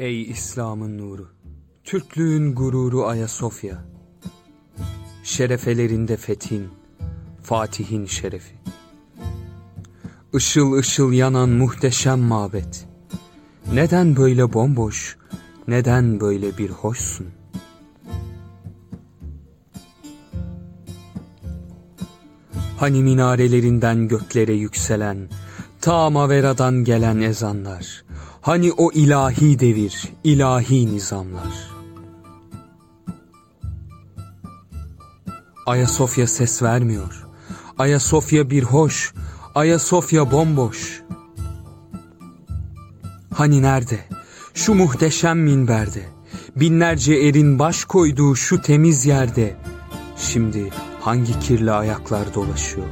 Ey İslam'ın nuru, Türklüğün gururu Ayasofya, şerefelerinde fethin, Fatih'in şerefi. Işıl ışıl yanan muhteşem mabet, neden böyle bomboş, neden böyle bir hoşsun? Hani minarelerinden göklere yükselen, ta Mavera'dan gelen ezanlar, hani o ilahi devir, ilahi nizamlar. Ayasofya ses vermiyor, Ayasofya bir hoş, Ayasofya bomboş. Hani nerede, şu muhteşem minberde, binlerce erin baş koyduğu şu temiz yerde, şimdi hangi kirli ayaklar dolaşıyor?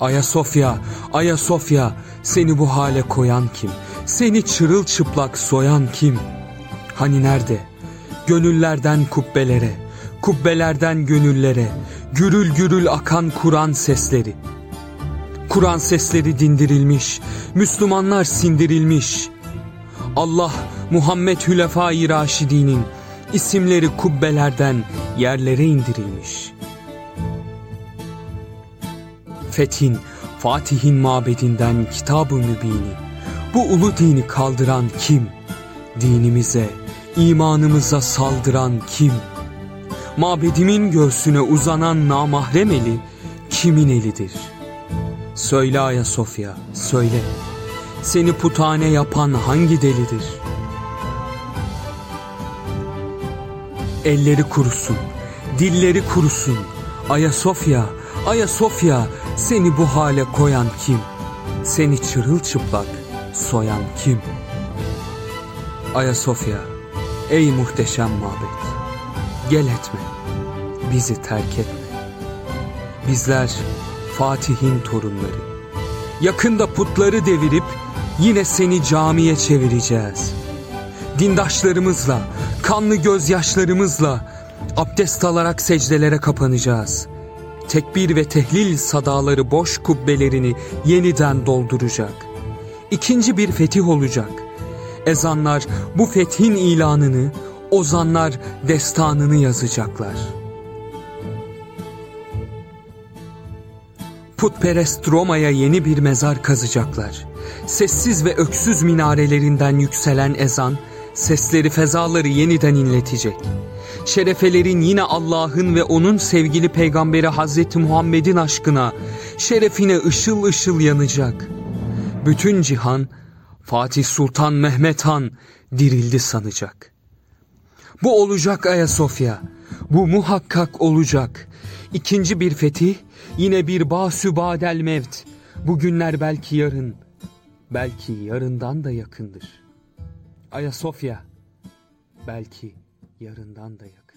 Ayasofya, Ayasofya, seni bu hale koyan kim? Seni çırılçıplak soyan kim? Hani nerede? Gönüllerden kubbelere, kubbelerden gönüllere, gürül gürül akan Kur'an sesleri. Kur'an sesleri dindirilmiş, Müslümanlar sindirilmiş. Allah Muhammed Hülefai Raşidi'nin isimleri kubbelerden yerlere indirilmiş. Fethin, Fatih'in mabedinden kitab-ı mübini, bu ulu dini kaldıran kim? Dinimize, imanımıza saldıran kim? Mabedimin göğsüne uzanan namahrem eli kimin elidir? Söyle Ayasofya, söyle. Seni putane yapan hangi delidir? Elleri kurusun, dilleri kurusun. Ayasofya, Ayasofya seni bu hale koyan kim? Seni çırılçıplak soyan kim? Ayasofya, ey muhteşem mabet, gel etme, bizi terk etme. Bizler Fatih'in torunları. Yakında putları devirip yine seni camiye çevireceğiz. Dindaşlarımızla, kanlı gözyaşlarımızla abdest alarak secdelere kapanacağız. Tekbir ve tehlil sadaları boş kubbelerini yeniden dolduracak. İkinci bir fetih olacak. Ezanlar bu fethin ilanını, ozanlar destanını yazacaklar. Putperest Roma'ya yeni bir mezar kazacaklar. Sessiz ve öksüz minarelerinden yükselen ezan, sesleri fezaları yeniden inletecek. Şerefelerin yine Allah'ın ve onun sevgili peygamberi Hazreti Muhammed'in aşkına, şerefine ışıl ışıl yanacak. Bütün cihan, Fatih Sultan Mehmet Han dirildi sanacak. Bu olacak Ayasofya, bu muhakkak olacak. İkinci bir fetih, yine bir basübadel mevt. Bugünler belki yarın, belki yarından da yakındır. Ayasofya belki yarından da yakın.